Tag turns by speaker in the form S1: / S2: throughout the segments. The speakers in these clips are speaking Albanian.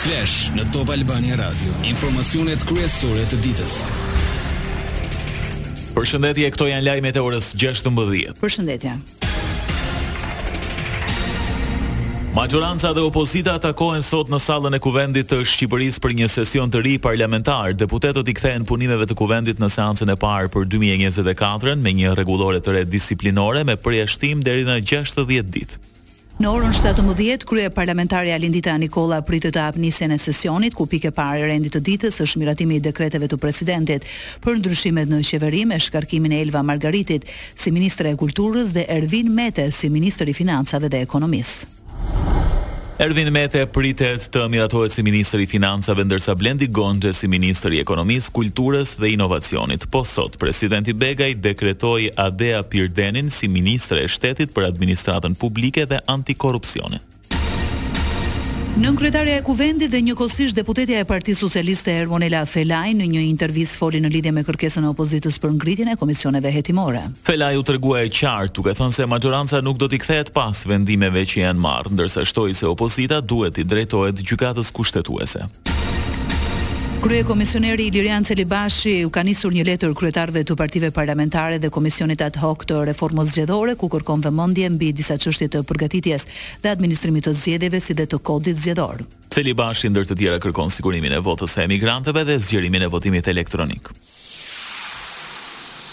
S1: Flash në Top Albania Radio, informacionet kryesore të ditës.
S2: Përshëndetje, këto janë lajmet e orës 16.
S3: Përshëndetje.
S2: Maxhoranca dhe opozita takohen sot në sallën e Kuvendit të Shqipërisë për një sesion të ri parlamentar. Deputetët i kthehen punimeve të Kuvendit në seancën e parë për 2024-ën me një rregullore të re disiplinore me përjashtim deri në 60 ditë.
S3: Në orën shtatëmbëdhjetë, kryeparlamentarja Lindita Nikolla pritet të hapë nisjen e sesionit, ku pikë e parë e rendit të ditës është miratimi i dekreteve të presidentit për ndryshimet në Qeveri me shkarkimin e Elva Margaritit si ministre e Kulturës dhe Ervin Mete si ministër i Financave dhe Ekonomisë.
S2: Ervin Mete pritet të miratohet si ministër i Financave ndërsa Blendi Gonxhe si ministër i Ekonomisë, Kulturës dhe Inovacionit. Po sot, Presidenti Begaj dekretoi Adea Pirdenin si ministre e Shtetit për Administratën Publike dhe Antikorrupsionin.
S3: Nënkryetarja e Kuvendit dhe njëkohësisht deputetja e Partisë Socialiste Ermonela Felaj në një intervistë foli në lidhje me kërkesën e opozitës për ngritjen e komisioneve hetimore.
S2: Felaj u tregua e qartë duke thënë se maxhoranca nuk do t'i kthehet pas vendimeve që janë marrë, ndërsa shtoi se opozita duhet t'i drejtohet Gjykatës Kushtetuese.
S3: Kryekomisioneri Ilirjan Celibashi u ka nisur një letër kryetarëve të partive parlamentare dhe Komisionit ad hoc të Reformës Zgjedhore, ku kërkon vëmendje mbi disa çështje të përgatitjes dhe administrimit të zgjedhjeve si dhe të Kodit Zgjedhor.
S2: Celibashi ndër të tjera kërkon sigurimin e votës së emigrantëve dhe zgjerimin e votimit elektronik.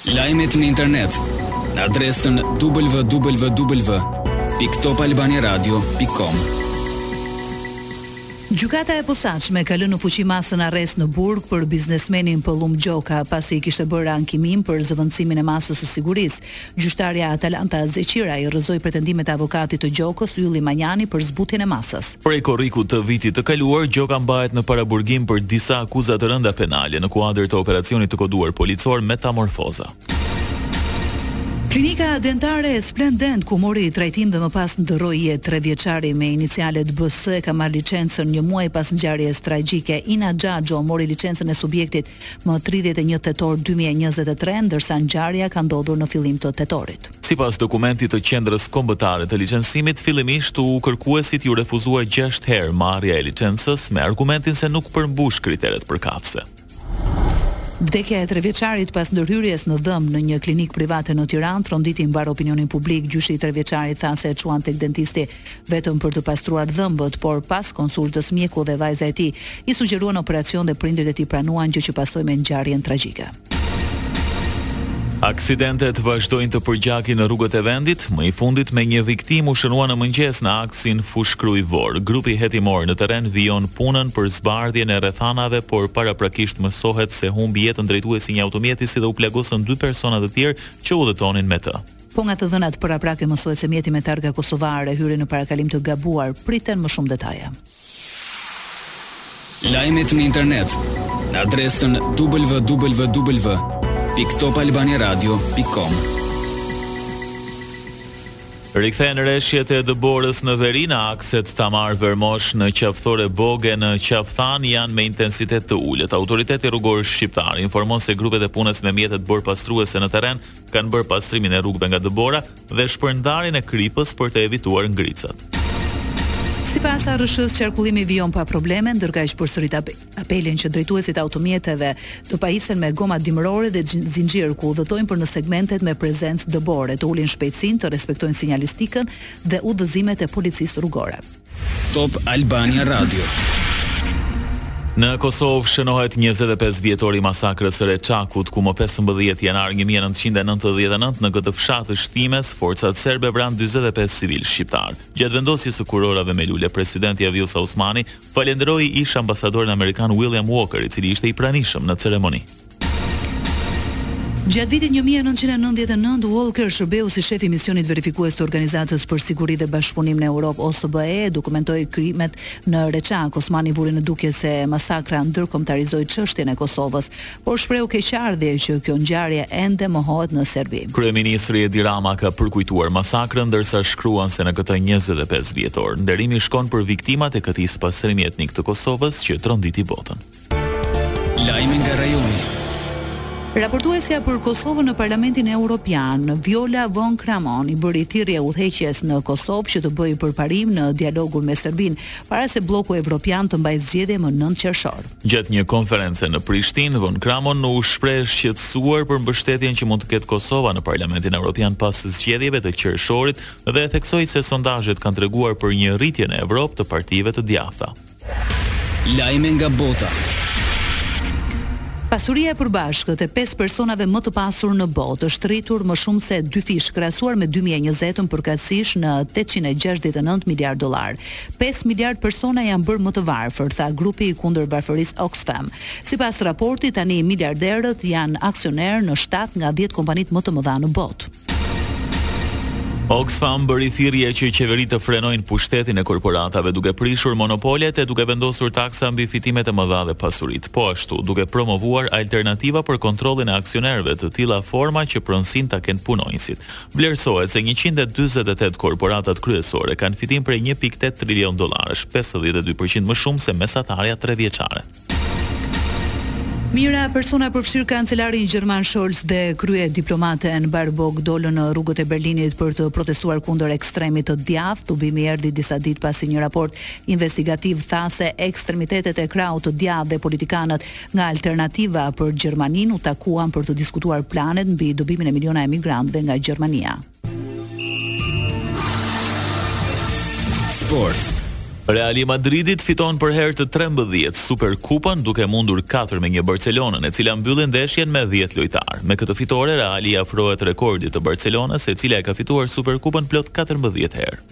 S1: Lajmet në internet në adresën www.topalbaniaradio.com.
S3: Gjykata e Posaçme ka lënë në fuqi masën arrest në burg për biznesmenin Pëllumb Gjoka, pasi ai kishte bërë ankimim për zëvendësimin e masës së sigurisë, Gjyqtarja Atalanta Zeqiraj rrëzoi pretendimet e avokatit të Gjokës, Ylli Manjani për zbutjen e masës.
S2: Prej korrikut të vitit të kaluar, Gjoka mbahet në paraburgim për disa akuza të rënda penale në kuadër të operacionit të koduar policor Metamorfoza.
S3: Klinika dentare e Splendent ku mori trajtim dhe më pas ndërroi jetë tre vjeçari me inicialet BS e ka marrë licencën një muaj pas ngjarjes tragjike. Ina Xhaxho mori licencën e subjektit më tridhjetë e një tetor dy mijë e njëzet e tre, ndërsa ngjarja ka ndodhur në fillim të tetorit.
S2: Sipas dokumentit të Qendrës Kombëtare të Licencimit, fillimisht u kërkuesit iu refuzua gjashtë herë marrja e licencës me argumentin se nuk përmbush kriteret përkatëse.
S3: Vdekja e trevjeçarit pas ndërhyrjes në dhëmbë në një klinikë private në Tiranë tronditi mbarë opinionin publik, gjyshi i trevjeçarit tha se e çuan tek dentisti. vetëm për të pastruar dhëmbët, por pas konsultës mjeku dhe vajza e tij i sugjeruan operacion dhe prindërit e tij pranuan gjë që pasoi me ngjarjen tragjike.
S2: Aksidentet vazhdojnë të përgjakin rrugët e vendit, më i fundit me një viktimë u shënua në mëngjes në aksin Fushë-Krujë-Vorë. Grupi hetimor në terren vijon punën për zbardhjen e rrethanave, por paraprakisht mësohet se humbi jetën drejtuesi i një automjeti si dhe u plagosën dy persona të tjerë që udhëtonin me të.
S3: Po nga të dhënat paraprake mësohet se mjeti me targa kosovare hyri në parakalim të gabuar, priten më shumë detaje.
S1: Lajmet në internet në adresën www.topalbaniradio.com.
S2: Rikthehen reshjet e dëborës në veri në akset Tamarë-Vermosh në Qafë Thore-Bogë në Qafë Thanë janë me intensitet të ulët. Autoriteti rrugor shqiptar informon se grupet e punës me mjetet borëpastruese në terren kanë bërë pastrimin e rrugëve nga dëbora dhe shpërndarjen e kripës për të evituar ngricat.
S3: Sipas ARSH-së, qarkullimi vijon pa probleme, ndërkaq përsërit apelin që drejtuesit e automjeteve të pajisen me goma dimërore dhe zinxhirë kur udhëtojnë për në segmentet me prezencë dëbore, të ulin shpejtësinë, të respektojnë sinjalistikën dhe udhëzimet e policisë rrugore.
S1: Top Albania Radio.
S2: Në Kosovë shënohet njëzet e pesë vjetori i masakrës së Reçakut, ku më pesëmbëdhjetë janar një mijë e nëntëqind e nëntëdhjetë e nëntë në këtë fshat të Shtimes, forcat serbe vranë dyzet e pesë civilë shqiptarë. Gjatë vendosjes së kurorave me lule, presidentja Vjosa Osmani falënderoi ish-ambasadorin amerikan William Walker, i cili ishte i pranishëm në ceremoni.
S3: Gjatë vitit një mijë e nëntëqind e nëntëdhjetë e nëntë, Walker shërbeu si shef i Misionit Verifikues të Organizatës për Siguri dhe Bashkëpunim në Europë, OSBE, dokumentoi krimet në Reçak. Osmani vuri në dukje se masakra ndërkombëtarizoi çështjen e Kosovës, por shprehu keqardhje që kjo ngjarje ende mohohet në Serbi.
S2: Kryeministri Edi Rama ka përkujtuar masakrën ndërsa shkruan se në këtë njëzet e pesë vjetor, nderimi shkon për viktimat e këtij spastrimi etnik të Kosovës që tronditi botën.
S1: Lajme nga rajoni.
S3: Raportuesja për Kosovën në Parlamentin Europian, Viola von Cramon, i bëri thirrje udhëheqjes në Kosovë që të bëjë përparim në dialogun me Serbinë, para se blloku evropian të mbajë zgjedhje më nëntë qershor.
S2: Gjatë një konference në Prishtinë, von Cramon u shpreh e shqetësuar për mbështetjen që mund të ketë Kosova në Parlamentin Europian pas zgjedhjeve të qershorit dhe theksoi se sondazhet kanë treguar për një rritje në Evropë të partive të djathta.
S1: Lajme nga bota.
S3: Pasuria e përbashkët e pesë personave më të pasur në botë është rritur më shumë se dyfish krahasuar me dy mijë e njëzetën përkatësisht në tetëqind e gjashtëdhjetë e nëntë miliardë dollarë. Pesë miliardë persona janë bërë më të varfër, tha grupi kundër varfërisë Oxfam. Sipas raportit, tani miliarderët janë aksionerë në shtatë nga dhjetë kompanitë më të mëdha në botë.
S2: Oxfam bëri thirrje që qeveritë të frenojnë pushtetin e korporatave duke prishur monopolet e duke vendosur taksa mbi fitimet e mëdha dhe pasuritë. Po ashtu, duke promovuar alternativa për kontrollin e aksionerëve të tilla forma që pronësinë ta kenë punonjësit. Vlerësohet se njëqind e dyzet e tetë korporatat kryesore kanë fitim prej një pikë tetë trilionë dollarësh, pesëdhjetë e dy përqind më shumë se mesatarja trevjeçare.
S3: Mijëra persona, përfshirë kancelarin gjerman Scholz dhe kryediplomaten Baerbock, dolën në rrugët e Berlinit për të protestuar kundër ekstremit të djathtë. Tubimi erdhi disa ditë pasi një raport investigativ tha se ekstremitetet e krahut të djathtë dhe politikanët nga Alternativa për Gjermaninë u takuan për të diskutuar planet mbi dëbimin e miliona emigrantëve nga Gjermania.
S1: Sport.
S2: Reali i Madridit fiton për herë të 13 Superkupën duke mundur 4 me 1 Barcelonën, e cila mbylli ndeshjen me 10 lojtarë. Me këtë fitore Reali i afrohet rekordit të Barcelonës, e cila e ka fituar Superkupën plot 14 herë.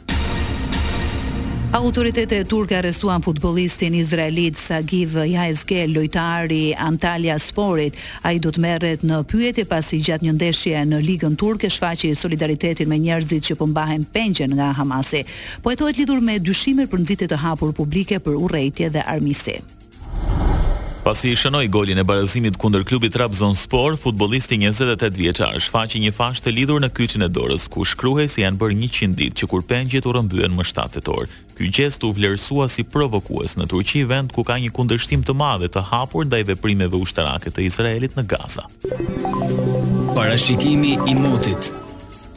S3: Autoritetet turke arrestuan futbollistin izraelit Sagiv Jehezkel, lojtar i Antalya Sporit. Ai do të merret në pyetje pasi gjatë një ndeshje në Ligën Turke shfaqi solidaritetin me njerëzit që po mbahen pengje nga Hamasi. Po hetohet lidhur me dyshimet për nxitje të hapur publike për urrejtje dhe armiqësi.
S2: Pasi i shënoi golin e barazimit kundër klubit Trabzonspor, futbollisti 28 vjeçar shfaqi një fashë të lidhur në kyçin e dorës, ku shkruhej se janë bërë 100 ditë që kur pengjet u rrëmbyen më 7 tetor. Ky gjest u vlerësua si provokues në Turqi, vend ku ka një kundërshtim të madh e të hapur ndaj veprimeve ushtarake të Izraelit në Gaza.
S1: Parashikimi i motit.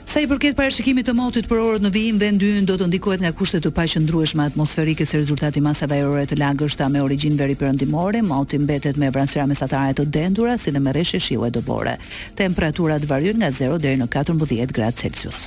S3: Sa i përket parashikimit të motit për orët në vijim, vendi ynë do të ndikohet nga kushte të paqëndrueshme atmosferike si rezultat i masave ajrore të lagështa me origjinë veriperëndimore, moti mbetet me vranësira mesatare të dendura si dhe me reshje shiu e dëbore. Temperaturat variojnë nga zero deri në katërmbëdhjetë gradë Celsius.